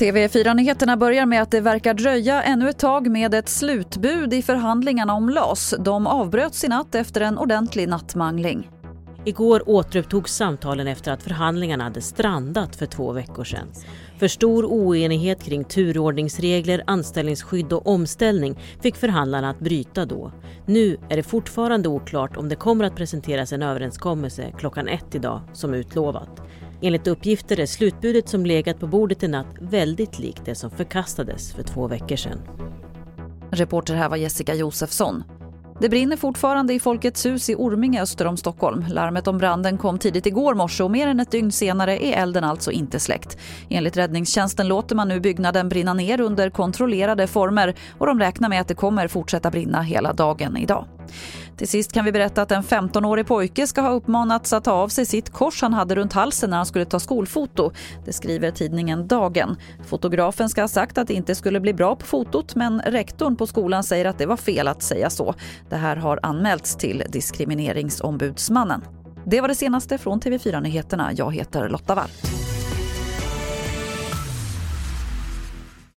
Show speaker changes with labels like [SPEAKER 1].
[SPEAKER 1] TV4-nyheterna börjar med att det verkar dröja ännu ett tag med ett slutbud i förhandlingarna om LAS. De avbröts i natt efter en ordentlig nattmangling.
[SPEAKER 2] Igår återupptogs samtalen efter att förhandlingarna hade strandat för två veckor sedan. För stor oenighet kring turordningsregler, anställningsskydd och omställning fick förhandlarna att bryta då. Nu är det fortfarande oklart om det kommer att presenteras en överenskommelse klockan ett idag som utlovat. Enligt uppgifter är slutbudet som legat på bordet i natt väldigt likt det som förkastades för två veckor sedan.
[SPEAKER 1] Reporter här var Jessica Josefsson. Det brinner fortfarande i Folkets hus i Orminge öster om Stockholm. Larmet om branden kom tidigt igår morse och mer än ett dygn senare är elden alltså inte släckt. Enligt räddningstjänsten låter man nu byggnaden brinna ner under kontrollerade former och de räknar med att det kommer fortsätta brinna hela dagen idag. Till sist kan vi berätta att en 15-årig pojke ska ha uppmanats att ta av sig sitt kors han hade runt halsen när han skulle ta skolfoto. Det skriver tidningen Dagen. Fotografen ska ha sagt att det inte skulle bli bra på fotot men rektorn på skolan säger att det var fel att säga så. Det här har anmälts till Diskrimineringsombudsmannen. Det var det senaste från TV4 Nyheterna. Jag heter Lotta Wall.